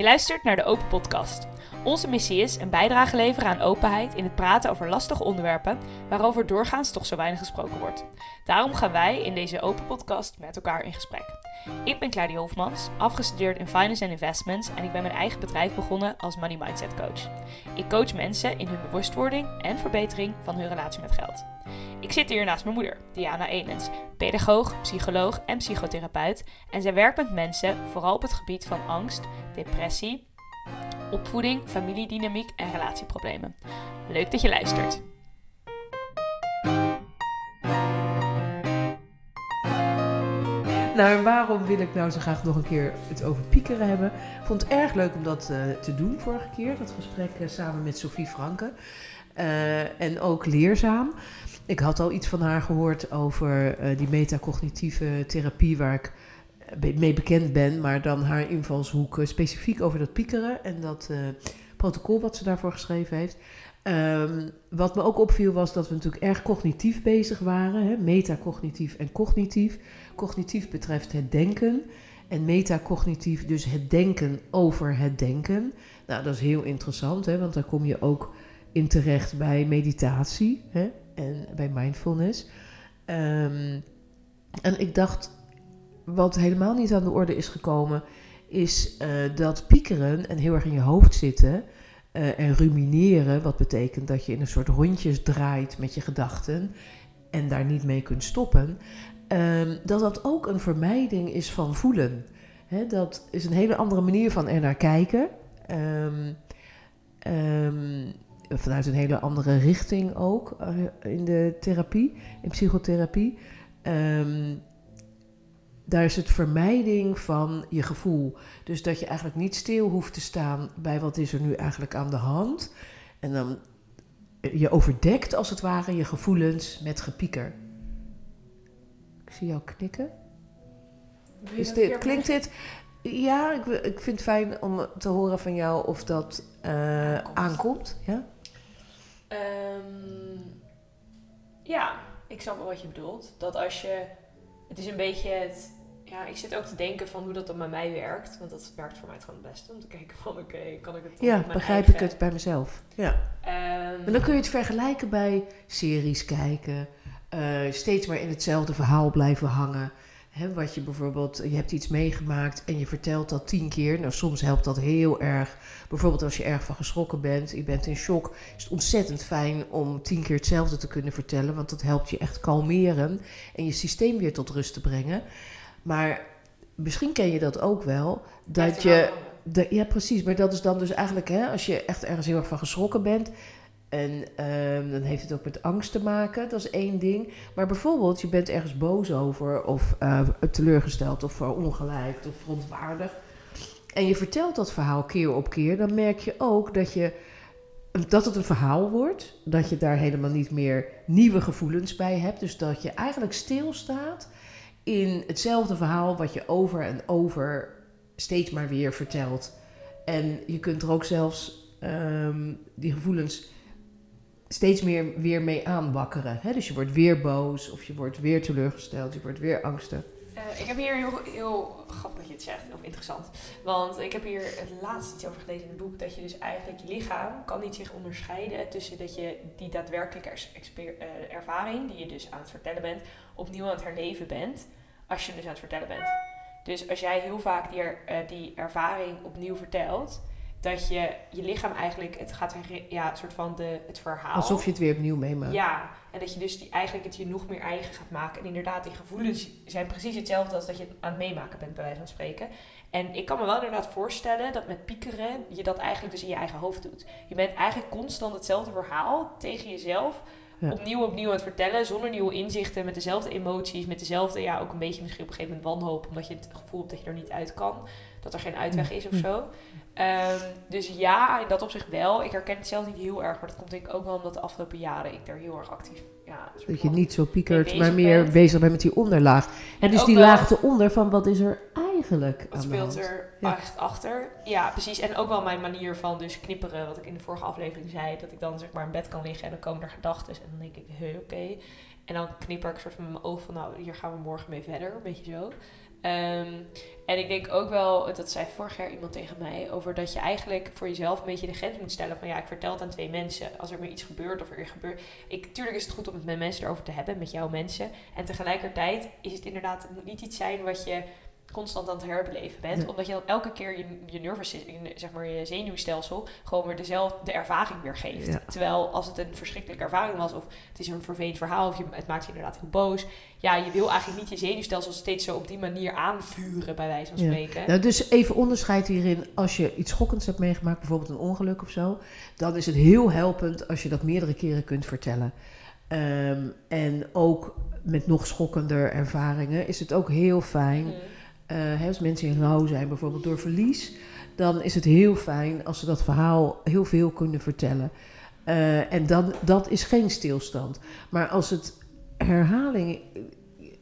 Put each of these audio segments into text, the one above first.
Je luistert naar de Open Podcast. Onze missie is een bijdrage leveren aan openheid in het praten over lastige onderwerpen waarover doorgaans toch zo weinig gesproken wordt. Daarom gaan wij in deze Open Podcast met elkaar in gesprek. Ik ben Claudie Hofmans, afgestudeerd in Finance en Investments en ik ben mijn eigen bedrijf begonnen als Money Mindset Coach. Ik coach mensen in hun bewustwording en verbetering van hun relatie met geld. Ik zit hier naast mijn moeder, Diana Enens, pedagoog, psycholoog en psychotherapeut. En zij werkt met mensen vooral op het gebied van angst, depressie, opvoeding, familiedynamiek en relatieproblemen. Leuk dat je luistert. Nou, en waarom wil ik nou zo graag nog een keer het over piekeren hebben? Ik vond het erg leuk om dat uh, te doen vorige keer, dat gesprek uh, samen met Sophie Franke. Uh, en ook leerzaam. Ik had al iets van haar gehoord over die metacognitieve therapie waar ik mee bekend ben, maar dan haar invalshoek specifiek over dat piekeren en dat protocol wat ze daarvoor geschreven heeft. Um, wat me ook opviel was dat we natuurlijk erg cognitief bezig waren. Hè? Metacognitief en cognitief. Cognitief betreft het denken. En metacognitief dus het denken over het denken. Nou, dat is heel interessant, hè? want daar kom je ook in terecht bij meditatie hè? en bij mindfulness. Um, en ik dacht, wat helemaal niet aan de orde is gekomen, is uh, dat piekeren en heel erg in je hoofd zitten uh, en rumineren, wat betekent dat je in een soort rondjes draait met je gedachten en daar niet mee kunt stoppen, um, dat dat ook een vermijding is van voelen. Dat is een hele andere manier van er naar kijken. Um, um, vanuit een hele andere richting ook uh, in de therapie, in psychotherapie. Daar is het vermijding van je gevoel. Dus dat je eigenlijk niet stil hoeft te staan bij wat is er nu eigenlijk aan de hand. En dan je overdekt als het ware je gevoelens met gepieker. Ik zie jou knikken. Is dit, klinkt dit? Ja, ik, ik vind het fijn om te horen van jou of dat uh, aankomt. aankomt. Ja? Um, ja, ik snap wel wat je bedoelt. Dat als je. Het is een beetje het ja, ik zit ook te denken van hoe dat dan bij mij werkt. Want dat werkt voor mij het gewoon het beste. Om te kijken van oké, okay, kan ik het Ja, begrijp eigen... ik het bij mezelf. Ja. Um, en dan kun je het vergelijken bij series kijken. Uh, steeds maar in hetzelfde verhaal blijven hangen. He, wat je bijvoorbeeld, je hebt iets meegemaakt en je vertelt dat tien keer. Nou, soms helpt dat heel erg. Bijvoorbeeld als je erg van geschrokken bent, je bent in shock, is het ontzettend fijn om tien keer hetzelfde te kunnen vertellen. Want dat helpt je echt kalmeren en je systeem weer tot rust te brengen. Maar misschien ken je dat ook wel. Dat je. De, ja, precies. Maar dat is dan dus eigenlijk, hè, als je echt ergens heel erg van geschrokken bent. En um, dan heeft het ook met angst te maken. Dat is één ding. Maar bijvoorbeeld, je bent ergens boos over, of uh, teleurgesteld, of verongelijkt, of verontwaardigd. En je vertelt dat verhaal keer op keer. Dan merk je ook dat, je, dat het een verhaal wordt. Dat je daar helemaal niet meer nieuwe gevoelens bij hebt. Dus dat je eigenlijk stilstaat in hetzelfde verhaal wat je over en over steeds maar weer vertelt. En je kunt er ook zelfs um, die gevoelens steeds meer weer mee aanwakkeren. Hè? Dus je wordt weer boos of je wordt weer teleurgesteld, je wordt weer angstig. Uh, ik heb hier heel, heel grappig dat je het zegt, of interessant. Want ik heb hier het laatst iets over gelezen in het boek. Dat je dus eigenlijk je lichaam kan niet zich onderscheiden tussen dat je die daadwerkelijke uh, ervaring, die je dus aan het vertellen bent, opnieuw aan het herleven bent. Als je dus aan het vertellen bent. Dus als jij heel vaak die, die ervaring opnieuw vertelt, dat je je lichaam eigenlijk, het gaat ja, soort van de, het verhaal. Alsof je het weer opnieuw meemaakt. Ja, en dat je dus die, eigenlijk het je nog meer eigen gaat maken. En inderdaad, die gevoelens zijn precies hetzelfde als dat je aan het meemaken bent, bij wijze van spreken. En ik kan me wel inderdaad voorstellen dat met piekeren je dat eigenlijk dus in je eigen hoofd doet. Je bent eigenlijk constant hetzelfde verhaal tegen jezelf ja. opnieuw opnieuw aan het vertellen. Zonder nieuwe inzichten, met dezelfde emoties, met dezelfde, ja, ook een beetje misschien op een gegeven moment wanhoop. Omdat je het gevoel hebt dat je er niet uit kan. Dat er geen uitweg is of zo. Um, dus ja, in dat opzicht wel. Ik herken het zelf niet heel erg. Maar dat komt denk ik ook wel omdat de afgelopen jaren ik daar heel erg actief... Ja, dat je niet zo piekert, maar meer bent. bezig bent met die onderlaag. En, en dus die laag eronder van wat is er eigenlijk Wat speelt er ja. echt achter? Ja, precies. En ook wel mijn manier van dus knipperen. Wat ik in de vorige aflevering zei. Dat ik dan zeg maar in bed kan liggen en dan komen er gedachten. En dan denk ik, oké. Okay. En dan knipper ik soort van met mijn oog van, nou, hier gaan we morgen mee verder. Een beetje zo. Ehm, en ik denk ook wel, dat zei vorig jaar iemand tegen mij, over dat je eigenlijk voor jezelf een beetje de grens moet stellen van ja, ik vertel het aan twee mensen. Als er me iets gebeurt of er gebeurt. Ik, tuurlijk is het goed om het met mensen erover te hebben, met jouw mensen. En tegelijkertijd is het inderdaad, het moet niet iets zijn wat je constant aan het herbeleven bent. Omdat je dan elke keer je, je nervous, zeg maar je zenuwstelsel, gewoon weer dezelfde ervaring weer geeft. Terwijl als het een verschrikkelijke ervaring was, of het is een vervelend verhaal, of je, het maakt je inderdaad heel boos. Ja, je wil eigenlijk niet je zenuwstelsel steeds zo op die manier aanvuren, bij wijze van spreken. Nou, dus even onderscheid hierin. Als je iets schokkends hebt meegemaakt, bijvoorbeeld een ongeluk of zo, dan is het heel helpend als je dat meerdere keren kunt vertellen. Ehm, en ook met nog schokkender ervaringen is het ook heel fijn. Mm uh, als mensen in rouw zijn, bijvoorbeeld door verlies, dan is het heel fijn als ze dat verhaal heel veel kunnen vertellen. Uh, en dan, dat is geen stilstand. Maar als het herhaling,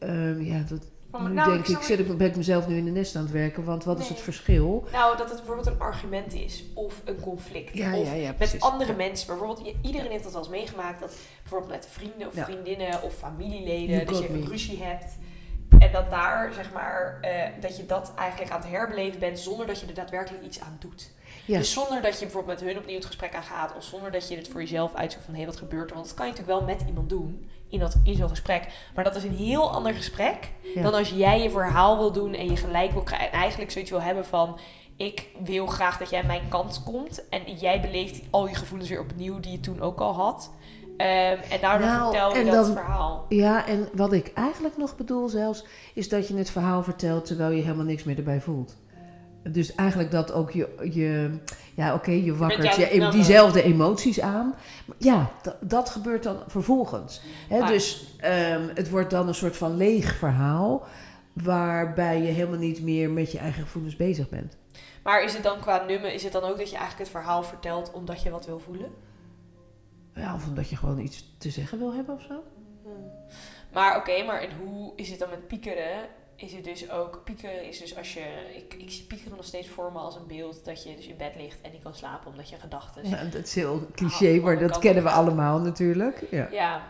uh, ja, dat, nu nou, denk ik, ik zit, ben ik mezelf nu in de nest aan het werken, want wat is het verschil? Nou, dat het bijvoorbeeld een argument is of een conflict. Ja, of ja, ja, met andere mensen. Bijvoorbeeld, iedereen heeft dat wel eens meegemaakt, dat bijvoorbeeld met vrienden of vriendinnen of familieleden, dat je een ruzie hebt. En dat daar, zeg maar, uh, dat je dat eigenlijk aan het herbeleven bent zonder dat je er daadwerkelijk iets aan doet. Ja. Dus zonder dat je bijvoorbeeld met hun opnieuw het gesprek aangaat. Of zonder dat je het voor jezelf uitzoekt van hé, hey, wat gebeurt er? Want dat kan je natuurlijk wel met iemand doen in, dat, in zo'n gesprek. Maar dat is een heel ander gesprek dan als jij je verhaal wil doen en je gelijk wil krijgen. En eigenlijk zoiets wil hebben van ik wil graag dat jij mijn kant komt. En jij beleeft al je gevoelens weer opnieuw die je toen ook al had. Um, en daardoor nou, vertel je dat verhaal. Ja, en wat ik eigenlijk nog bedoel zelfs, is dat je het verhaal vertelt terwijl je helemaal niks meer erbij voelt. Dus eigenlijk dat ook je, je ja oké, je wakkert je, diezelfde emoties aan. Ja, dat gebeurt dan vervolgens. Hè? Dus um, het wordt dan een soort van leeg verhaal, waarbij je helemaal niet meer met je eigen gevoelens bezig bent. Maar is het dan qua nummer, is het dan ook dat je eigenlijk het verhaal vertelt omdat je wat wil voelen? Ja, of omdat je gewoon iets te zeggen wil hebben of zo. Maar oké, maar en hoe is het dan met piekeren? Is het dus ook, piekeren is dus als je, ik, ik zie piekeren nog steeds voor me als een beeld dat je dus in bed ligt en niet kan slapen omdat je gedachten... Ja, dat is heel cliché, maar dat kennen we allemaal natuurlijk. Ja, ja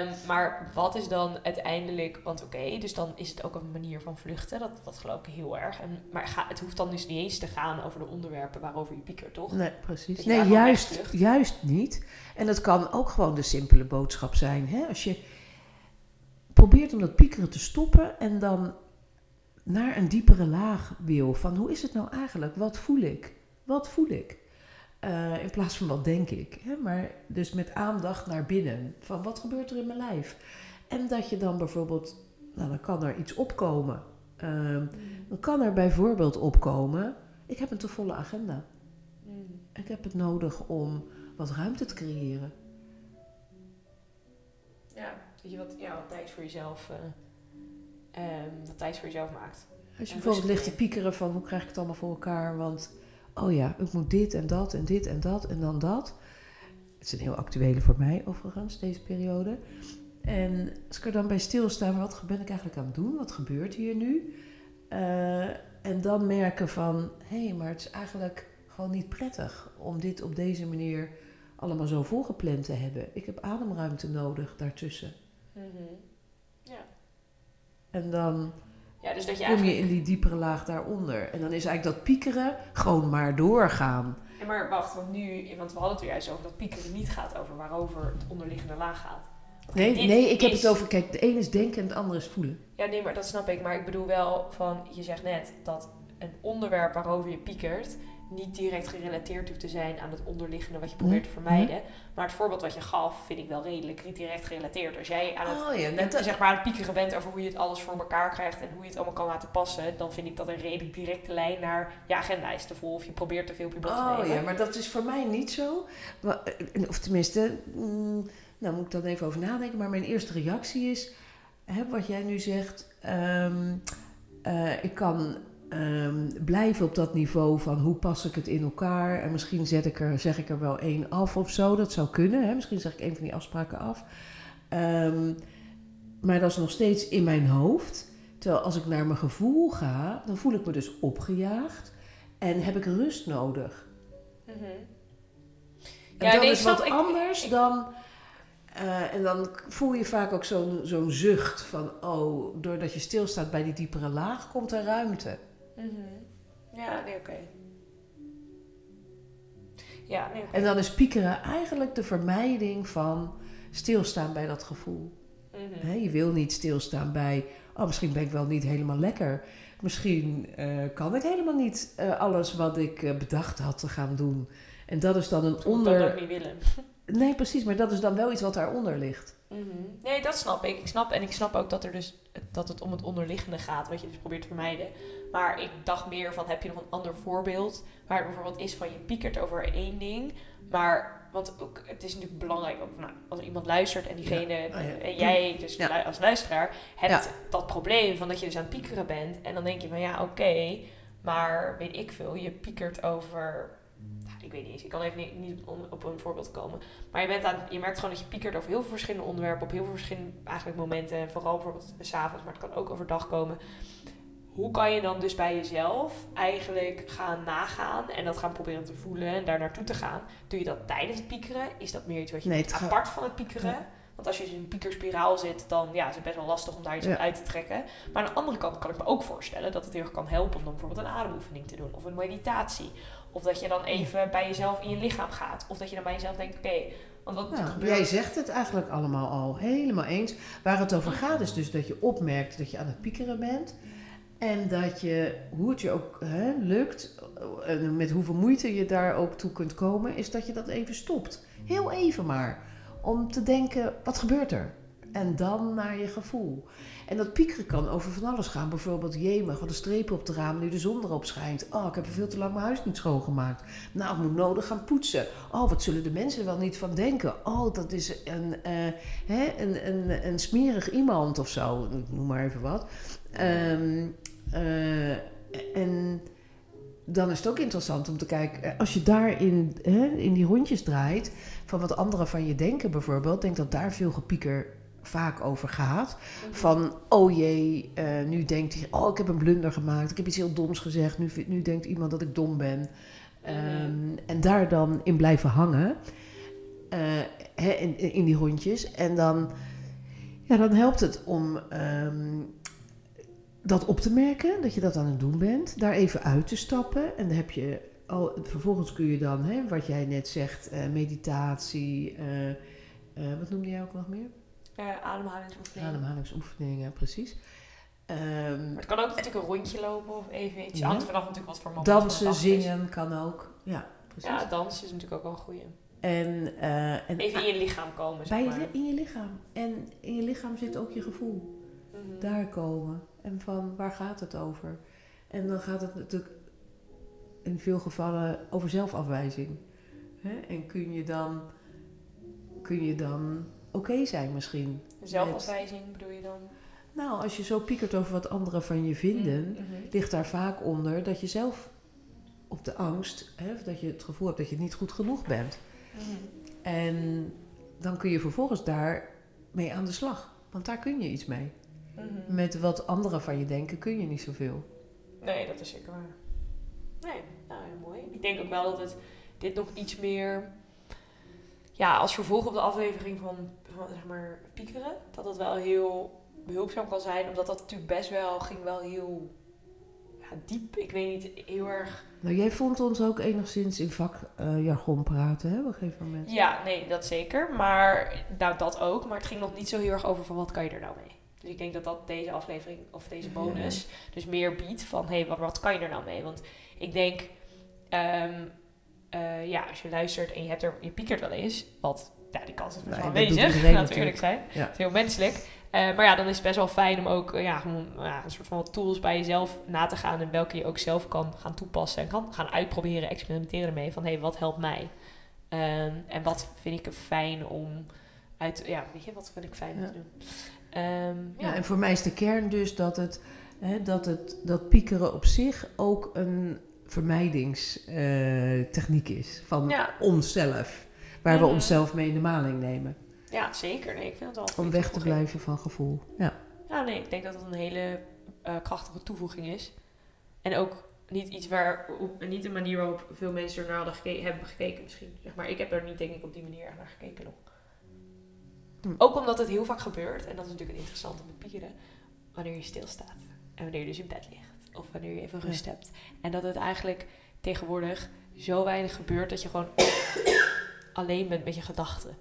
um, maar wat is dan uiteindelijk, want oké, dus dan is het ook een manier van vluchten, dat, dat geloof ik heel erg. En, maar ga, het hoeft dan dus niet eens te gaan over de onderwerpen waarover je piekert, toch? Nee, precies. Nee, juist, juist niet. En het kan ook gewoon de simpele boodschap zijn. Hè? Als je probeert om dat piekeren te stoppen en dan naar een diepere laag wil. Van hoe is het nou eigenlijk? Wat voel ik? Wat voel ik? Uh, in plaats van wat denk ik. Hè? Maar dus met aandacht naar binnen. Van wat gebeurt er in mijn lijf? En dat je dan bijvoorbeeld, nou dan kan er iets opkomen. Uh, dan kan er bijvoorbeeld opkomen, ik heb een te volle agenda. Mm. Ik heb het nodig om wat ruimte te creëren. Ja, dat je wat, ja, wat tijd voor jezelf, uh, wat tijd voor jezelf maakt. Als je bijvoorbeeld ligt te piekeren van hoe krijg ik het allemaal voor elkaar, want oh ja, ik moet dit en dat en dit en dat en dan dat. Het is een heel actuele voor mij overigens, deze periode. En als ik er dan bij stilsta, wat ben ik eigenlijk aan het doen? Wat gebeurt hier nu? Uh, en dan merken van, hé, hey, maar het is eigenlijk gewoon niet prettig om dit op deze manier allemaal zo volgepland te hebben. Ik heb ademruimte nodig daartussen. Mm Ja. En dan ja, dus dat je kom je in die diepere laag daaronder. En dan is eigenlijk dat piekeren gewoon maar doorgaan. En maar wacht, want nu, want we hadden het er juist over dat piekeren niet gaat over waarover het onderliggende laag gaat. Nee, nee, ik heb het over, kijk, de ene is denken en het andere is voelen. Ja, nee, maar dat snap ik. Maar ik bedoel wel van, je zegt net dat een onderwerp waarover je piekert, niet direct gerelateerd hoeft te zijn aan het onderliggende wat je probeert te vermijden. Maar het voorbeeld wat je gaf, vind ik wel redelijk niet direct gerelateerd. Als jij aan het, oh ja, net, zeg maar aan het piekeren bent over hoe je het alles voor elkaar krijgt en hoe je het allemaal kan laten passen, dan vind ik dat een redelijk directe lijn naar je agenda is te vol of je probeert te veel op je blad te nemen. Oh ja, maar dat is voor mij niet zo. Eh, of tenminste, mm, nou moet ik dan even over nadenken. Maar mijn eerste reactie is, hè, wat jij nu zegt, um, uh, ik kan um, blijven op dat niveau van hoe pas ik het in elkaar. En misschien zet ik er, zeg ik er wel één af of zo. Dat zou kunnen. Hè? Misschien zeg ik een van die afspraken af. Um, maar dat is nog steeds in mijn hoofd. Terwijl als ik naar mijn gevoel ga, dan voel ik me dus opgejaagd. En heb ik rust nodig. Mm -hmm. En ja, dat is wat anders dan Eh, en dan voel je vaak ook zo'n zo'n zucht van, oh, doordat je stilstaat bij die diepere laag, komt er ruimte. Mhm. Ja, nee, oké. Ja, nee. En dan is piekeren eigenlijk de vermijding van stilstaan bij dat gevoel. Hè, je wil niet stilstaan bij, oh, misschien ben ik wel niet helemaal lekker. Misschien eh, kan ik helemaal niet eh, alles wat ik eh, bedacht had te gaan doen. En dat is dan een Dat onder... dat ook niet willen. Nee, precies, maar dat is dan wel iets wat daaronder ligt. Mhm. Nee, dat snap ik. Ik snap en ik snap ook dat er dus dat het om het onderliggende gaat, wat je dus probeert te vermijden. Maar ik dacht meer van heb je nog een ander voorbeeld waar het bijvoorbeeld is van je piekert over één ding, maar want ook het is natuurlijk belangrijk ook nou, als iemand luistert en diegene Ja. Oh, ja. en jij dus Ja. lu- als luisteraar hebt dat probleem van dat je dus aan het piekeren bent en dan denk je van ja oké, maar weet ik veel, je piekert over ik weet niet eens, ik kan even niet, op een voorbeeld komen. Maar je, bent aan, je merkt gewoon dat je piekert over heel veel verschillende onderwerpen, op heel veel verschillende eigenlijk momenten. En vooral bijvoorbeeld s'avonds, maar het kan ook overdag komen. Hoe kan je dan dus bij jezelf eigenlijk gaan nagaan en dat gaan proberen te voelen en daar naartoe te gaan? Doe je dat tijdens het piekeren? Is dat meer iets wat je Nee, doet apart van het piekeren? Ja. Want als je in een piekerspiraal zit, dan ja, is het best wel lastig om daar iets Ja. uit te trekken. Maar aan de andere kant kan ik me ook voorstellen dat het heel erg kan helpen om dan bijvoorbeeld een ademoefening te doen of een meditatie. Of dat je dan even bij jezelf in je lichaam gaat. Of dat je dan bij jezelf denkt, oké, want wat Nou, gebeurt... jij zegt het eigenlijk allemaal al helemaal eens. Waar het over gaat is dus dat je opmerkt dat je aan het piekeren bent. En dat je, hoe het je ook hè, lukt, eh, met hoeveel moeite je daar ook toe kunt komen, is dat je dat even stopt. Heel even maar. Om te denken, wat gebeurt er? En dan naar je gevoel. En dat piekeren kan over van alles gaan. Bijvoorbeeld, jemig, wat een streep op de raam nu de zon erop schijnt. Oh, ik heb veel te lang mijn huis niet schoongemaakt. Nou, ik moet nodig gaan poetsen. Oh, wat zullen de mensen wel niet van denken? Oh, dat is een, eh, hè, een, een, een smerig iemand of zo. Ik noem maar even wat. Ehm, eh, en dan is het ook interessant om te kijken, eh, als je daarin hè, in die rondjes draait, van wat anderen van je denken bijvoorbeeld, denk dat daar veel gepieker vaak over gaat. Van, oh jee, eh, nu denkt hij, oh ik heb een blunder gemaakt, ik heb iets heel doms gezegd, nu, nu denkt iemand dat ik dom ben. Ehm, en daar dan in blijven hangen, eh, in, in die rondjes. En dan, ja, dan helpt het om ehm, dat op te merken, dat je dat aan het doen bent. Daar even uit te stappen. En dan heb je al, vervolgens kun je dan, hè, wat jij net zegt, eh, meditatie. eh, eh, wat noemde jij ook nog meer? Eh, ademhalingsoefening. Ademhalingsoefeningen, precies. Ehm, Maar het kan ook natuurlijk een rondje lopen of even iets. Ja. Hangt vanaf natuurlijk wat voor de dansen, is. zingen kan ook. Ja, precies. Ja, dansen is natuurlijk ook wel een goeie. En, eh, en Even in je lichaam komen, zeg bij maar. in je lichaam. En in je lichaam zit ook je gevoel. Mhm. Daar komen. En van waar gaat het over? En dan gaat het natuurlijk in veel gevallen over zelfafwijzing. Hè? En kun je dan, kun je dan oké zijn misschien? Zelfafwijzing bedoel je dan? Nou, als je zo piekert over wat anderen van je vinden, Mhm. ligt daar vaak onder dat je zelf op de angst, hè, dat je het gevoel hebt dat je niet goed genoeg bent. Mhm. En dan kun je vervolgens daar mee aan de slag. Want daar kun je iets mee. Mhm. Met wat anderen van je denken kun je niet zoveel. Nee, dat is zeker waar. Nee, nou heel mooi. Ik denk ook wel dat het dit nog iets meer, ja, als vervolg op de aflevering van, van zeg maar, piekeren, dat het wel heel behulpzaam kan zijn, omdat dat natuurlijk best wel, ging wel heel ja, diep. Ik weet niet, heel erg... Nou, jij vond ons ook enigszins in vakjargon praten, hè, op een gegeven moment. Ja, nee, dat zeker. Maar, nou, dat ook. Maar het ging nog niet zo heel erg over van wat kan je er nou mee. Dus ik denk dat dat deze aflevering, of deze bonus, dus meer biedt van, hé, hey, wat, wat kan je er nou mee? Want ik denk, ehm, eh, ja, als je luistert en je, hebt er, je piekert wel eens, wat, ja, die kans is best wel aanwezig, iedereen laten we eerlijk zijn. Ja. Is heel menselijk. Eh, maar ja, dan is het best wel fijn om ook eh, ja, gewoon, ja, een soort van tools bij jezelf na te gaan en welke je ook zelf kan gaan toepassen en kan gaan uitproberen, experimenteren ermee van hé, hey, wat helpt mij? Ehm, en wat vind ik fijn om uit, ja, weet je, wat vind ik fijn om Ja. te doen? Ehm, Ja, ja. en voor mij is de kern dus dat het, hè, dat, het dat piekeren op zich ook een vermijdingstechniek is van Ja. onszelf. Waar we Mhm. onszelf mee in de maling nemen. ja, zeker. Nee, ik vind het een Om weg te blijven van gevoel. Ja. Ja, nee, ik denk dat het een hele eh, krachtige toevoeging is. En ook niet iets waar, op, niet de manier waarop veel mensen er naar hadden hebben gekeken misschien. Zeg maar, ik heb er niet denk ik op die manier naar gekeken nog. Hm. Ook omdat het heel vaak gebeurt, en dat is natuurlijk het interessante met piekeren, wanneer je stilstaat. En wanneer je dus in bed ligt. Of wanneer je even rust hebt. En dat het eigenlijk tegenwoordig zo weinig gebeurt dat je gewoon alleen bent met je gedachten.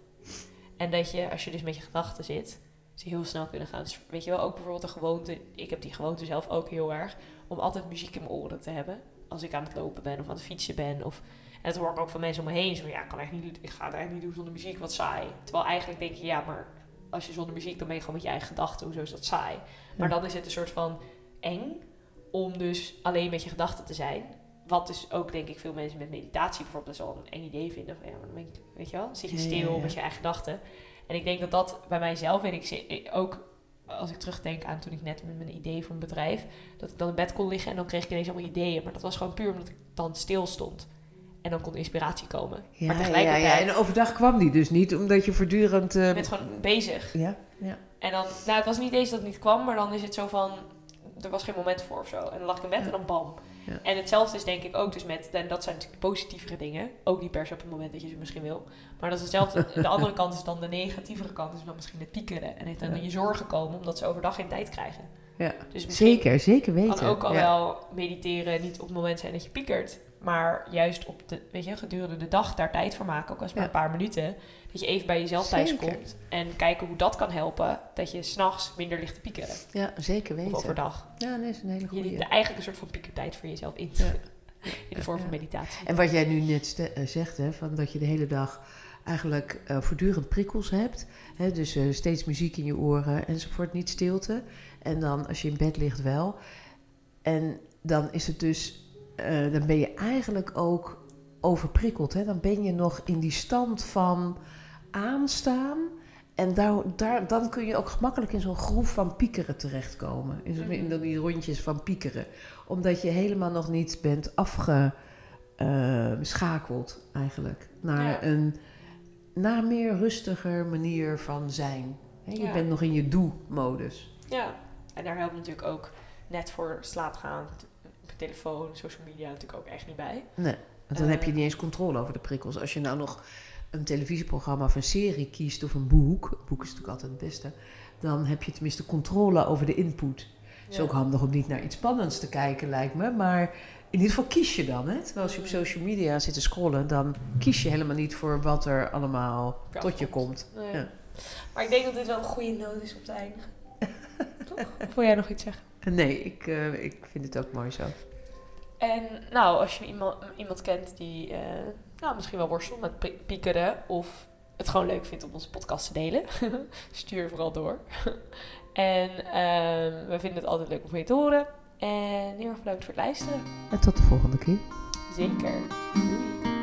En dat je, als je dus met je gedachten zit, ze heel snel kunnen gaan. Dus weet je wel, ook bijvoorbeeld de gewoonte, ik heb die gewoonte zelf ook heel erg, om altijd muziek in mijn oren te hebben. Als ik aan het lopen ben of aan het fietsen ben. Of, en dat hoor ik ook van mensen om me heen. Zo, ja, ik, kan echt niet, ik ga het eigenlijk niet doen zonder muziek, wat saai. Terwijl eigenlijk denk je, ja, maar als je zonder muziek, dan ben je gewoon met je eigen gedachten. Hoezo is dat saai? Maar dan is het een soort van eng om dus alleen met je gedachten te zijn. Wat dus ook, denk ik, veel mensen met meditatie bijvoorbeeld wel een eng idee vinden. Van, ja, maar dan ben ik, weet je wel, zit je ja, stil ja. met je eigen gedachten. En ik denk dat dat bij mijzelf, en ik ik ook als ik terugdenk aan toen ik net met mijn idee voor een bedrijf, dat ik dan in bed kon liggen en dan kreeg ik ineens allemaal ideeën. Maar dat was gewoon puur omdat ik dan stil stond. En dan kon inspiratie komen. Ja, maar tegelijkertijd ja, en overdag kwam die dus niet, omdat je voortdurend... eh, ben je gewoon bezig. ja, ja. En dan, nou, het was niet eens dat het niet kwam, maar dan is het zo van, er was geen moment voor of zo. En dan lag ik in bed Ja. en dan bam. Ja. En hetzelfde is denk ik ook dus met, en dat zijn natuurlijk de positievere dingen. Ook niet per se op het moment dat je ze misschien wil. Maar dat is hetzelfde. De andere kant is dan de negatievere kant, is dan misschien het piekeren. En het dan in je zorgen komen, omdat ze overdag geen tijd krijgen. ja. Dus Zeker, zeker weten. kan ook al wel mediteren niet op het moment zijn dat je piekert. Maar juist op de, weet je, gedurende de dag daar tijd voor maken. Ook als maar Ja. een paar minuten. Dat je even bij jezelf thuis Zeker. komt. En kijken hoe dat kan helpen. Dat je s'nachts minder ligt te piekeren. Ja, zeker Of weten. overdag. Ja, dat is een hele Je goede. de, eigenlijk een soort van piekertijd voor jezelf in Ja. In de vorm van meditatie. En wat jij nu net eh, zegt, hè, van dat je de hele dag eigenlijk eh, voortdurend prikkels hebt. Hè, dus eh, steeds muziek in je oren enzovoort, niet stilte. En dan als je in bed ligt wel. En dan is het dus, eh, dan ben je eigenlijk ook overprikkeld. Hè? Dan ben je nog in die stand van aanstaan. En daar, daar, dan kun je ook gemakkelijk in zo'n groef van piekeren terechtkomen. In, zo'n- in die rondjes van piekeren. Omdat je helemaal nog niet bent afgeschakeld eigenlijk. Naar Ja. een naar meer rustiger manier van zijn. Je Ja. bent nog in je doe-modus. Ja. En daar helpt natuurlijk ook net voor slaap gaan. Op telefoon, social media natuurlijk ook echt niet bij. Nee, want dan Eh. heb je niet eens controle over de prikkels. Als je nou nog een televisieprogramma of een serie kiest of een boek, een boek is natuurlijk altijd het beste, dan heb je tenminste controle over de input. Het is Ja. ook handig om niet naar iets spannends te kijken, lijkt me. Maar in ieder geval kies je dan. Hè? Terwijl als je op Mm. social media zit te scrollen, dan kies je helemaal niet voor wat er allemaal tot je komt. Nee. Ja. Maar ik denk dat dit wel een goede noot is om te eindigen. Toch? Of wil jij nog iets zeggen? Nee, ik, eh, ik vind het ook mooi zo. En nou, als je iemand, iemand kent die eh, nou, misschien wel worstelt met pi- piekeren of het gewoon leuk vindt om onze podcast te delen, stuur vooral door. en ehm, we vinden het altijd leuk om van je te horen. En heel erg bedankt voor het luisteren. En tot de volgende keer. Zeker. Doei.